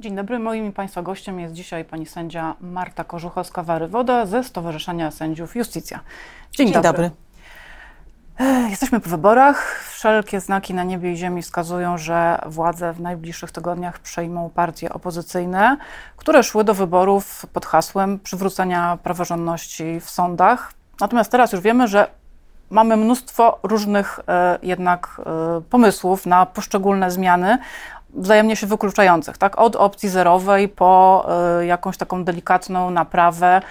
Dzień dobry. Moim i Państwa gościem jest dzisiaj pani sędzia Marta Korzuchowska-Warywoda ze Stowarzyszenia Sędziów Justicja. Dzień, Dzień dobry. dobry. Jesteśmy po wyborach. Wszelkie znaki na niebie i ziemi wskazują, że władze w najbliższych tygodniach przejmą partie opozycyjne, które szły do wyborów pod hasłem przywrócenia praworządności w sądach. Natomiast teraz już wiemy, że mamy mnóstwo różnych e, jednak e, pomysłów na poszczególne zmiany wzajemnie się wykluczających, tak? Od opcji zerowej po y, jakąś taką delikatną naprawę.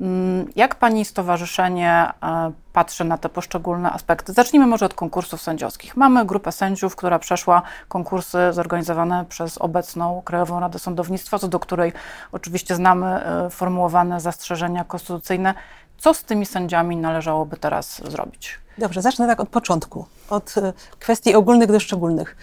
Mm, jak pani stowarzyszenie y, patrzy na te poszczególne aspekty? Zacznijmy może od konkursów sędziowskich. Mamy grupę sędziów, która przeszła konkursy zorganizowane przez obecną Krajową Radę Sądownictwa, co do której oczywiście znamy y, formułowane zastrzeżenia konstytucyjne. Co z tymi sędziami należałoby teraz zrobić? Dobrze, zacznę tak od początku, od e, kwestii ogólnych do szczególnych.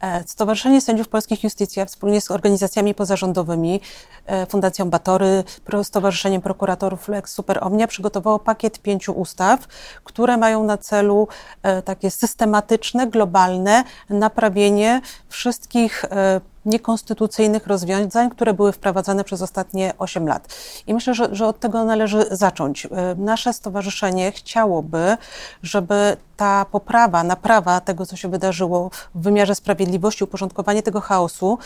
E, Stowarzyszenie Sędziów Polskich Justicja wspólnie z organizacjami pozarządowymi, e, Fundacją Batory, Stowarzyszeniem Prokuratorów Lex Super Omnia przygotowało pakiet pięciu ustaw, które mają na celu takie systematyczne, globalne naprawienie wszystkich niekonstytucyjnych rozwiązań, które były wprowadzane przez ostatnie 8 lat. I myślę, że, że od tego należy zacząć. Nasze stowarzyszenie chciałoby, żeby ta poprawa, naprawa tego, co się wydarzyło w wymiarze sprawiedliwości, uporządkowanie tego chaosu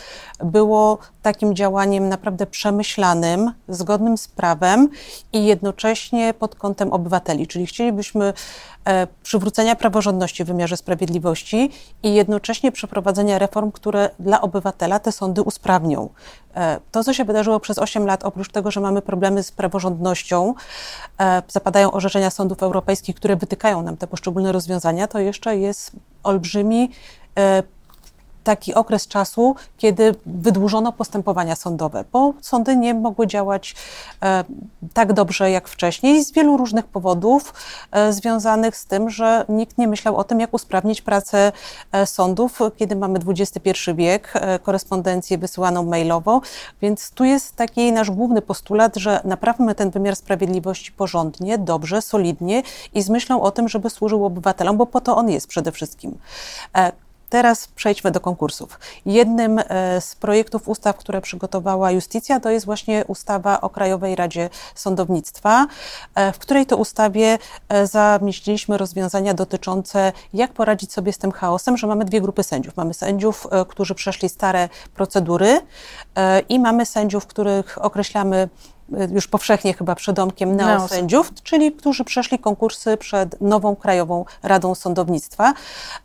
było takim działaniem naprawdę przemyślanym, zgodnym z prawem i jednocześnie pod kątem obywateli. Czyli chcielibyśmy e, przywrócenia praworządności w wymiarze sprawiedliwości i jednocześnie przeprowadzenia reform, które dla obywatela te sądy usprawnią. E, to, co się wydarzyło przez 8 lat, oprócz tego, że mamy problemy z praworządnością, e, zapadają orzeczenia sądów europejskich, które wytykają nam te poszczególne rozwiązania, to jeszcze jest olbrzymi e, taki okres czasu, kiedy wydłużono postępowania sądowe, bo sądy nie mogły działać e, tak dobrze jak wcześniej z wielu różnych powodów e, związanych z tym, że nikt nie myślał o tym, jak usprawnić pracę e, sądów, kiedy mamy XXI wiek, korespondencję wysyłaną mailowo, więc tu jest taki nasz główny postulat, że naprawmy ten wymiar sprawiedliwości porządnie, dobrze, solidnie i z myślą o tym, żeby służył obywatelom, bo po to on jest przede wszystkim. Teraz przejdźmy do konkursów. Jednym e, z projektów ustaw, które przygotowała Justicja, to jest właśnie ustawa o Krajowej Radzie Sądownictwa, e, w której to ustawie e, zamieściliśmy rozwiązania dotyczące, jak poradzić sobie z tym chaosem, że mamy dwie grupy sędziów. Mamy sędziów, którzy przeszli stare procedury i mamy sędziów, których określamy już powszechnie chyba przedomkiem neosędziów, czyli którzy przeszli konkursy przed nową Krajową Radą Sądownictwa.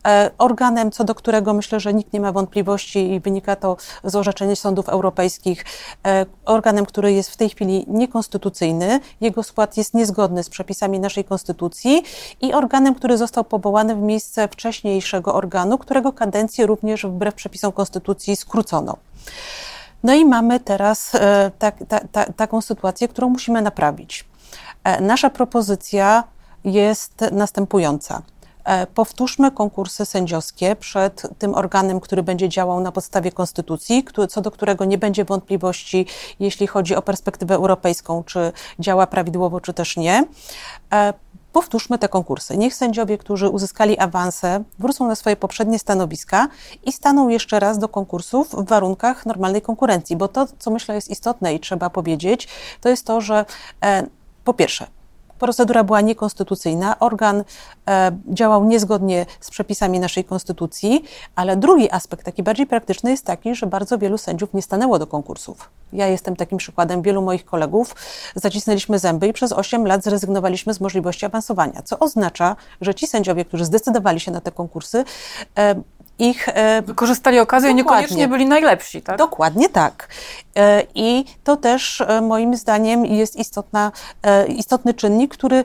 E, organem, co do którego myślę, że nikt nie ma wątpliwości i wynika to z orzeczeń sądów europejskich, e, organem, który jest w tej chwili niekonstytucyjny, jego skład jest niezgodny z przepisami naszej konstytucji i organem, który został powołany w miejsce wcześniejszego organu, którego kadencję również wbrew przepisom konstytucji skrócono. No i mamy teraz e, tak, ta, ta, taką sytuację, którą musimy naprawić. E, nasza propozycja jest następująca. E, powtórzmy konkursy sędziowskie przed tym organem, który będzie działał na podstawie konstytucji, co do którego nie będzie wątpliwości, jeśli chodzi o perspektywę europejską, czy działa prawidłowo, czy też nie powtórzmy te konkursy. Niech sędziowie, którzy uzyskali awanse, wrócą na swoje poprzednie stanowiska i staną jeszcze raz do konkursów w warunkach normalnej konkurencji, bo to, co myślę jest istotne i trzeba powiedzieć, to jest to, że e, po pierwsze, procedura była niekonstytucyjna, organ e, działał niezgodnie z przepisami naszej konstytucji, ale drugi aspekt, taki bardziej praktyczny, jest taki, że bardzo wielu sędziów nie stanęło do konkursów. Ja jestem takim przykładem, wielu moich kolegów zacisnęliśmy zęby i przez 8 lat zrezygnowaliśmy z możliwości awansowania, co oznacza, że ci sędziowie, którzy zdecydowali się na te konkursy, e, ich. E, Wykorzystali okazję, dokładnie, niekoniecznie byli najlepsi, tak? Dokładnie tak. E, I to też e, moim zdaniem jest istotna, istotny czynnik, który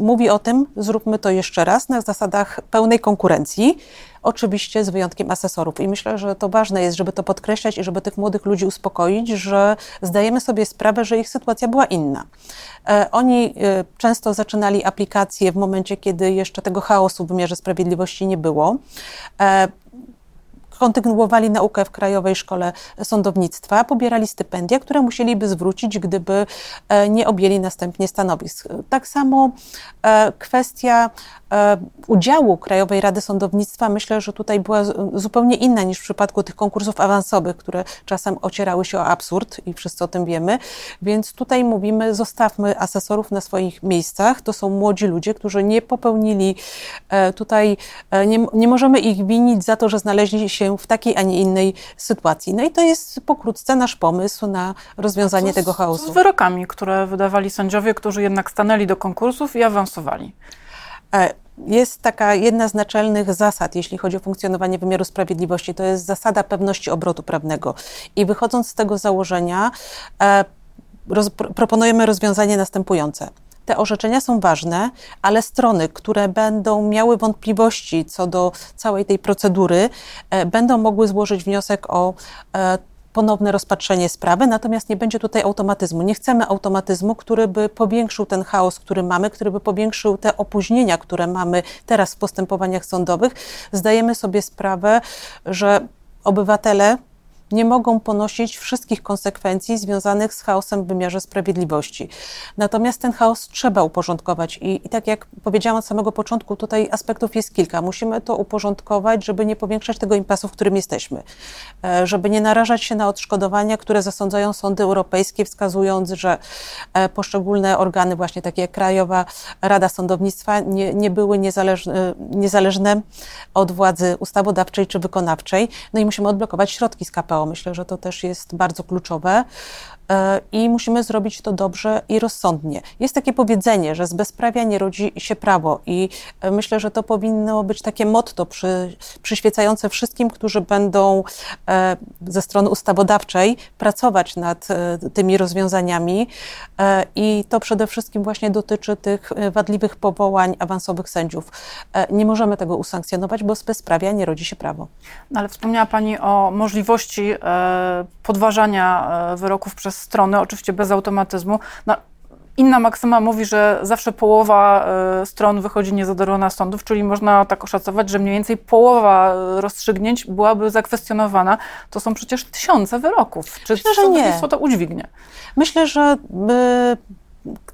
mówi o tym, zróbmy to jeszcze raz na zasadach pełnej konkurencji. Oczywiście z wyjątkiem asesorów. I myślę, że to ważne jest, żeby to podkreślać i żeby tych młodych ludzi uspokoić, że zdajemy sobie sprawę, że ich sytuacja była inna. Oni często zaczynali aplikacje w momencie, kiedy jeszcze tego chaosu w wymiarze sprawiedliwości nie było kontynuowali naukę w Krajowej Szkole Sądownictwa, pobierali stypendia, które musieliby zwrócić, gdyby nie objęli następnie stanowisk. Tak samo kwestia udziału Krajowej Rady Sądownictwa myślę, że tutaj była zupełnie inna niż w przypadku tych konkursów awansowych, które czasem ocierały się o absurd i wszyscy o tym wiemy. Więc tutaj mówimy, zostawmy asesorów na swoich miejscach. To są młodzi ludzie, którzy nie popełnili e, tutaj, e, nie, nie możemy ich winić za to, że znaleźli się w takiej, a nie innej sytuacji. No i to jest pokrótce nasz pomysł na rozwiązanie tego chaosu. Z wyrokami, które wydawali sędziowie, którzy jednak stanęli do konkursów i awansowali. E, jest taka jedna z naczelnych zasad, jeśli chodzi o funkcjonowanie wymiaru sprawiedliwości, to jest zasada pewności obrotu prawnego. I wychodząc z tego założenia, e, roz, proponujemy rozwiązanie następujące. Te orzeczenia są ważne, ale strony, które będą miały wątpliwości co do całej tej procedury, e, będą mogły złożyć wniosek o ponowne rozpatrzenie sprawy, natomiast nie będzie tutaj automatyzmu. Nie chcemy automatyzmu, który by powiększył ten chaos, który mamy, który by powiększył te opóźnienia, które mamy teraz w postępowaniach sądowych. Zdajemy sobie sprawę, że obywatele nie mogą ponosić wszystkich konsekwencji związanych z chaosem w wymiarze sprawiedliwości. Natomiast ten chaos trzeba uporządkować i, i tak jak powiedziałam od samego początku, tutaj aspektów jest kilka. Musimy to uporządkować, żeby nie powiększać tego impasu, w którym jesteśmy, e, żeby nie narażać się na odszkodowania, które zasądzają sądy europejskie, wskazując, że e, poszczególne organy, właśnie takie jak Krajowa Rada Sądownictwa, nie, nie były niezależne, niezależne od władzy ustawodawczej czy wykonawczej. No i musimy odblokować środki z KPO Myślę, że to też jest bardzo kluczowe. E, i musimy zrobić to dobrze i rozsądnie. Jest takie powiedzenie, że z bezprawia nie rodzi się prawo i e, myślę, że to powinno być takie motto przy, przyświecające wszystkim, którzy będą e, ze strony ustawodawczej pracować nad tymi rozwiązaniami i to przede wszystkim właśnie dotyczy tych wadliwych powołań awansowych sędziów. Nie możemy tego usankcjonować, bo z bezprawia nie rodzi się prawo. No ale wspomniała Pani o możliwości podważania wyroków przez strony, oczywiście bez automatyzmu. No, inna maksyma mówi, że zawsze połowa e, stron wychodzi niezadowolona z sądów, czyli można tak oszacować, że mniej więcej połowa e, rozstrzygnięć byłaby zakwestionowana. To są przecież tysiące wyroków. Czy Myślę, że nie. to udźwignie? Myślę, że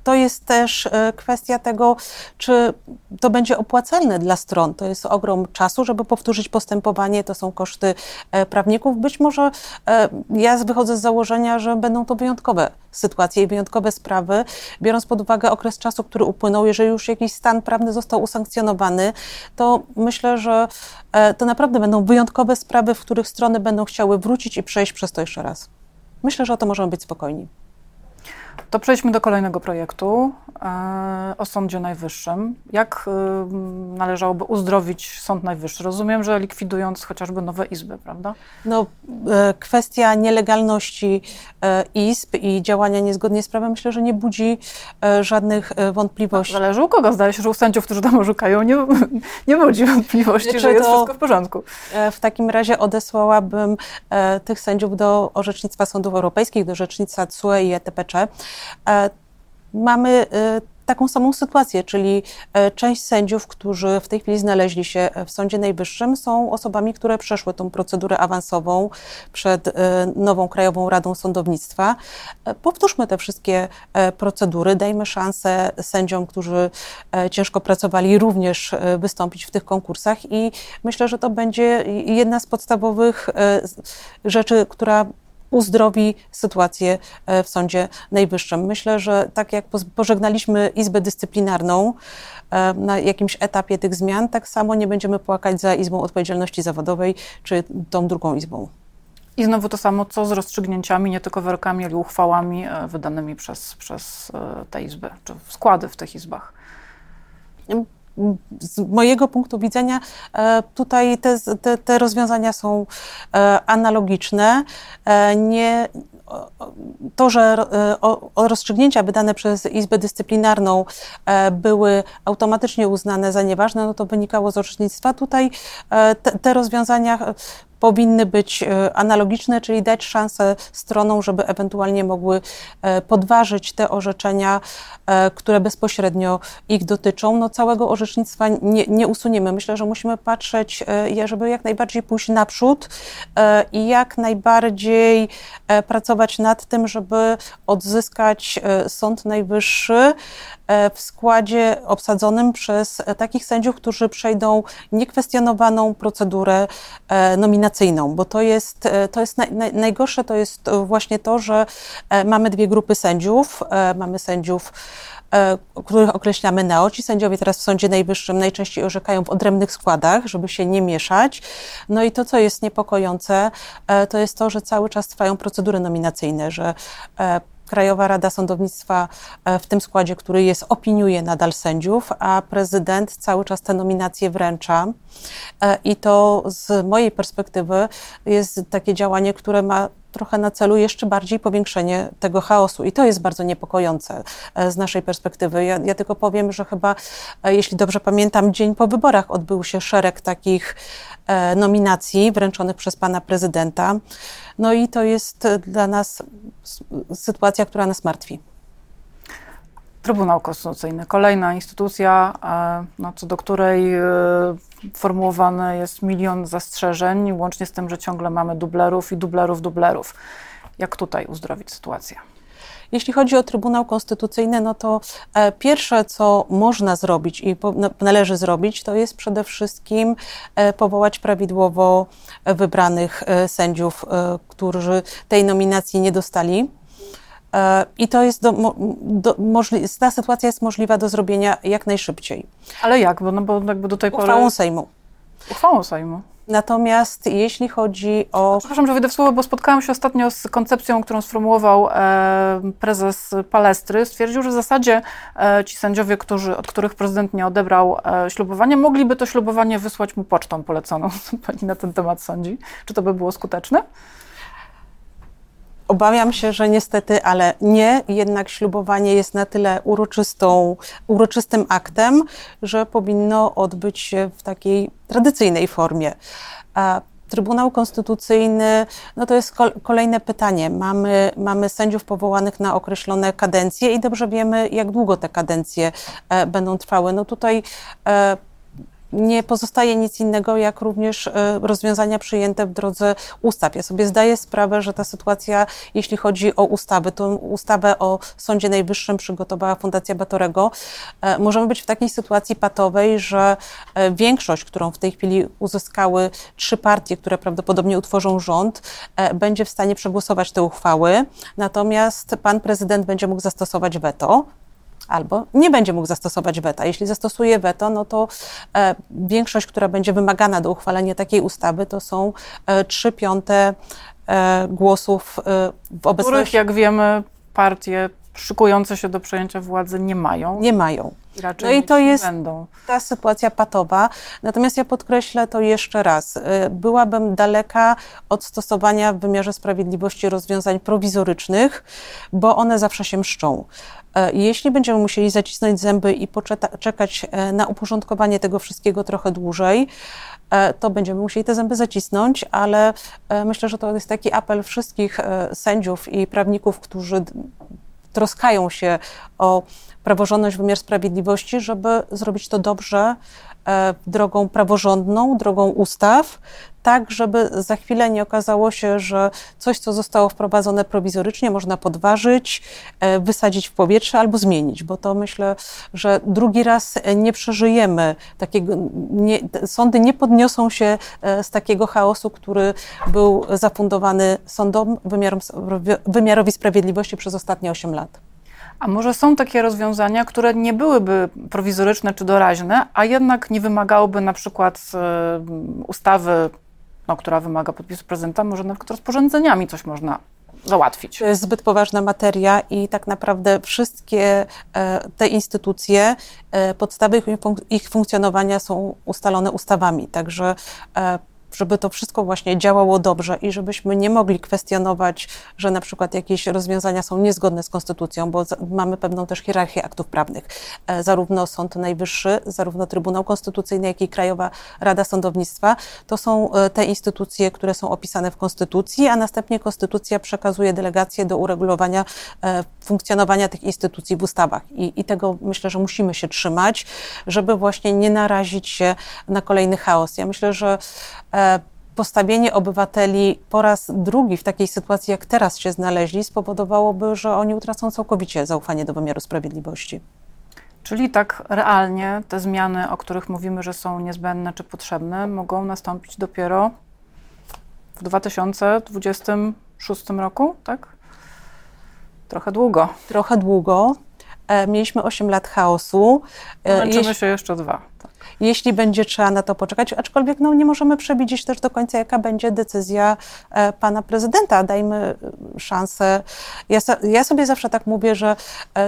to jest też e, kwestia tego, czy to będzie opłacalne dla stron. To jest ogrom czasu, żeby powtórzyć postępowanie, to są koszty e, prawników. Być może e, ja wychodzę z założenia, że będą to wyjątkowe sytuacje i wyjątkowe sprawy, biorąc pod uwagę okres czasu, który upłynął, jeżeli już jakiś stan prawny został usankcjonowany, to myślę, że to naprawdę będą wyjątkowe sprawy, w których strony będą chciały wrócić i przejść przez to jeszcze raz. Myślę, że o to możemy być spokojni. To przejdźmy do kolejnego projektu e, o Sądzie Najwyższym. Jak e, należałoby uzdrowić Sąd Najwyższy? Rozumiem, że likwidując chociażby nowe izby, prawda? No, e, kwestia nielegalności izb i działania niezgodnie z prawem myślę, że nie budzi żadnych wątpliwości. No, zależy u kogo. Zdaje się, że u sędziów, którzy tam oszukają, nie, nie budzi wątpliwości, znaczy, że jest wszystko w porządku. W takim razie odesłałabym tych sędziów do orzecznictwa sądów europejskich, do orzecznictwa CUE i ETPC, mamy e, taką samą sytuację, czyli e, część sędziów, którzy w tej chwili znaleźli się w Sądzie Najwyższym, są osobami, które przeszły tą procedurę awansową przed nową Krajową Radą Sądownictwa. Powtórzmy te wszystkie procedury, dajmy szansę sędziom, którzy ciężko pracowali, również wystąpić w tych konkursach i myślę, że to będzie jedna z podstawowych rzeczy, która uzdrowi sytuację e, w Sądzie Najwyższym. Myślę, że tak jak pożegnaliśmy Izbę Dyscyplinarną e, na jakimś etapie tych zmian, tak samo nie będziemy płakać za Izbą Odpowiedzialności Zawodowej czy tą drugą Izbą. I znowu to samo, co z rozstrzygnięciami, nie tylko wyrokami, ale uchwałami e, wydanymi przez, przez te izby, czy składy w tych izbach z mojego punktu widzenia e, tutaj te, te, te rozwiązania są e, analogiczne. E, nie, to, że rozstrzygnięcia wydane przez Izbę Dyscyplinarną były automatycznie uznane za nieważne, no to wynikało z orzecznictwa. Tutaj te, te rozwiązania powinny być e, analogiczne, czyli dać szansę stronom, żeby ewentualnie mogły e, podważyć te orzeczenia, e, które bezpośrednio ich dotyczą. No, całego orzecznictwa nie, nie usuniemy. Myślę, że musimy patrzeć, żeby jak najbardziej pójść naprzód i jak najbardziej pracować nad tym, żeby odzyskać Sąd Najwyższy w składzie obsadzonym przez takich sędziów, którzy przejdą niekwestionowaną procedurę nominacyjną bo to jest, e, to jest naj, naj, najgorsze to jest właśnie to, że e, mamy dwie grupy sędziów. E, mamy sędziów których określamy neo. Ci sędziowie teraz w Sądzie Najwyższym najczęściej orzekają w odrębnych składach, żeby się nie mieszać. No i to, co jest niepokojące, to jest to, że cały czas trwają procedury nominacyjne, że Krajowa Rada Sądownictwa e, w tym składzie, który jest, opiniuje nadal sędziów, a prezydent cały czas te nominacje wręcza. E, I to z mojej perspektywy jest takie działanie, które ma trochę na celu jeszcze bardziej powiększenie tego chaosu. I to jest bardzo niepokojące e, z naszej perspektywy. Ja, ja, tylko powiem, że chyba, jeśli dobrze pamiętam, dzień po wyborach odbył się szereg takich nominacji wręczonych przez pana prezydenta. No i to jest dla nas sytuacja, która nas martwi. Trybunał Konstytucyjny, kolejna instytucja, e, no, co do której e, formułowany jest milion zastrzeżeń, łącznie z tym, że ciągle mamy dublerów i dublerów, dublerów. Jak tutaj uzdrowić sytuację? Jeśli chodzi o Trybunał Konstytucyjny, no to e, pierwsze, co można zrobić i należy zrobić, to jest przede wszystkim e, powołać prawidłowo wybranych e, sędziów, którzy tej nominacji nie dostali. I to jest do, do, możli, ta sytuacja jest możliwa do zrobienia jak najszybciej. Ale jak? Bo, no bo jakby do tej pory. Uchwałą Sejmu. Uchwałą Sejmu. Natomiast jeśli chodzi o. Przepraszam, że wyjdę w słowo, bo spotkałam się ostatnio z koncepcją, którą sformułował e, prezes Palestry. Stwierdził, że w zasadzie e, ci sędziowie, którzy, od których prezydent nie odebrał e, ślubowania, mogliby to ślubowanie wysłać mu pocztą poleconą. Co pani na ten temat sądzi? Czy to by było skuteczne? Obawiam się, że niestety, ale nie. Jednak ślubowanie jest na tyle uroczystą, uroczystym aktem, że powinno odbyć się w takiej tradycyjnej formie. A Trybunał Konstytucyjny, no to jest kolejne pytanie. Mamy, mamy sędziów powołanych na określone kadencje i dobrze wiemy, jak długo te kadencje e, będą trwały. No tutaj e, nie pozostaje nic innego, jak również e, rozwiązania przyjęte w drodze ustaw. Ja sobie zdaję sprawę, że ta sytuacja, jeśli chodzi o ustawy, tą ustawę o Sądzie Najwyższym przygotowała Fundacja Batorego, e, możemy być w takiej sytuacji patowej, że e, większość, którą w tej chwili uzyskały trzy partie, które prawdopodobnie utworzą rząd, będzie w stanie przegłosować te uchwały, natomiast pan prezydent będzie mógł zastosować weto, albo nie będzie mógł zastosować weta. Jeśli zastosuje weto, no to e, większość, która będzie wymagana do uchwalenia takiej ustawy, to są e, trzy piąte e, głosów e, w obecności. Których, jak wiemy, partie szykujące się do przejęcia władzy nie mają. Nie mają. I raczej no i to jest będą. ta sytuacja patowa. Natomiast ja podkreślę to jeszcze raz. Y, byłabym daleka od stosowania w wymiarze sprawiedliwości rozwiązań prowizorycznych, bo one zawsze się mszczą. Y, jeśli będziemy musieli zacisnąć zęby i poczekać y, na uporządkowanie tego wszystkiego trochę dłużej, to będziemy musieli te zęby zacisnąć, ale myślę, że to jest taki apel wszystkich sędziów i prawników, którzy troskają się o praworządność, wymiar sprawiedliwości, żeby zrobić to dobrze, drogą praworządną, drogą ustaw, tak, żeby za chwilę nie okazało się, że coś, co zostało wprowadzone prowizorycznie, można podważyć, e, wysadzić w powietrze albo zmienić, bo to myślę, że drugi raz nie przeżyjemy takiego, nie, sądy nie podniosą się e, z takiego chaosu, który był zafundowany sądom, wymiarom, wymiarowi sprawiedliwości przez ostatnie 8 lat. A może są takie rozwiązania, które nie byłyby prowizoryczne czy doraźne, a jednak nie wymagałyby na przykład e, ustawy, no, która wymaga podpisu prezydenta, może na przykład rozporządzeniami coś można załatwić. To jest zbyt poważna materia i tak naprawdę wszystkie e, te instytucje, e, podstawy ich funkcjonowania są ustalone ustawami. Także żeby to wszystko właśnie działało dobrze i żebyśmy nie mogli kwestionować, że na przykład jakieś rozwiązania są niezgodne z konstytucją, bo mamy pewną też hierarchię aktów prawnych. E, zarówno Sąd Najwyższy, zarówno Trybunał Konstytucyjny, jak i Krajowa Rada Sądownictwa to są e, te instytucje, które są opisane w Konstytucji, a następnie Konstytucja przekazuje delegacje do uregulowania e, funkcjonowania tych instytucji w ustawach. I, I tego myślę, że musimy się trzymać, żeby właśnie nie narazić się na kolejny chaos. Ja myślę, że postawienie obywateli po raz drugi w takiej sytuacji, jak teraz się znaleźli, spowodowałoby, że oni utracą całkowicie zaufanie do wymiaru sprawiedliwości. Czyli tak realnie te zmiany, o których mówimy, że są niezbędne czy potrzebne, mogą nastąpić dopiero w 2026 roku, tak? Trochę długo. Trochę długo. E, mieliśmy 8 lat chaosu. E, Męczymy się jeszcze dwa. Jeśli będzie trzeba na to poczekać, aczkolwiek no, nie możemy przewidzieć też do końca, jaka będzie decyzja e, pana prezydenta. Dajmy szansę. Ja, ja sobie zawsze tak mówię, że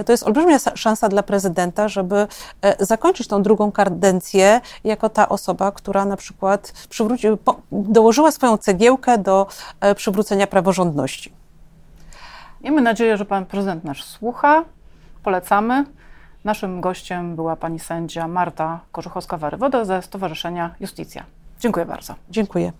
to jest olbrzymia szansa dla prezydenta, żeby zakończyć tą drugą kadencję jako ta osoba, która na przykład dołożyła swoją cegiełkę do przywrócenia praworządności. Miejmy nadzieję, że pan prezydent nasz słucha, polecamy. Naszym gościem była pani sędzia Marta Korzuchowska-Warywoda ze Stowarzyszenia Justicja. Dziękuję bardzo. Dziękuję.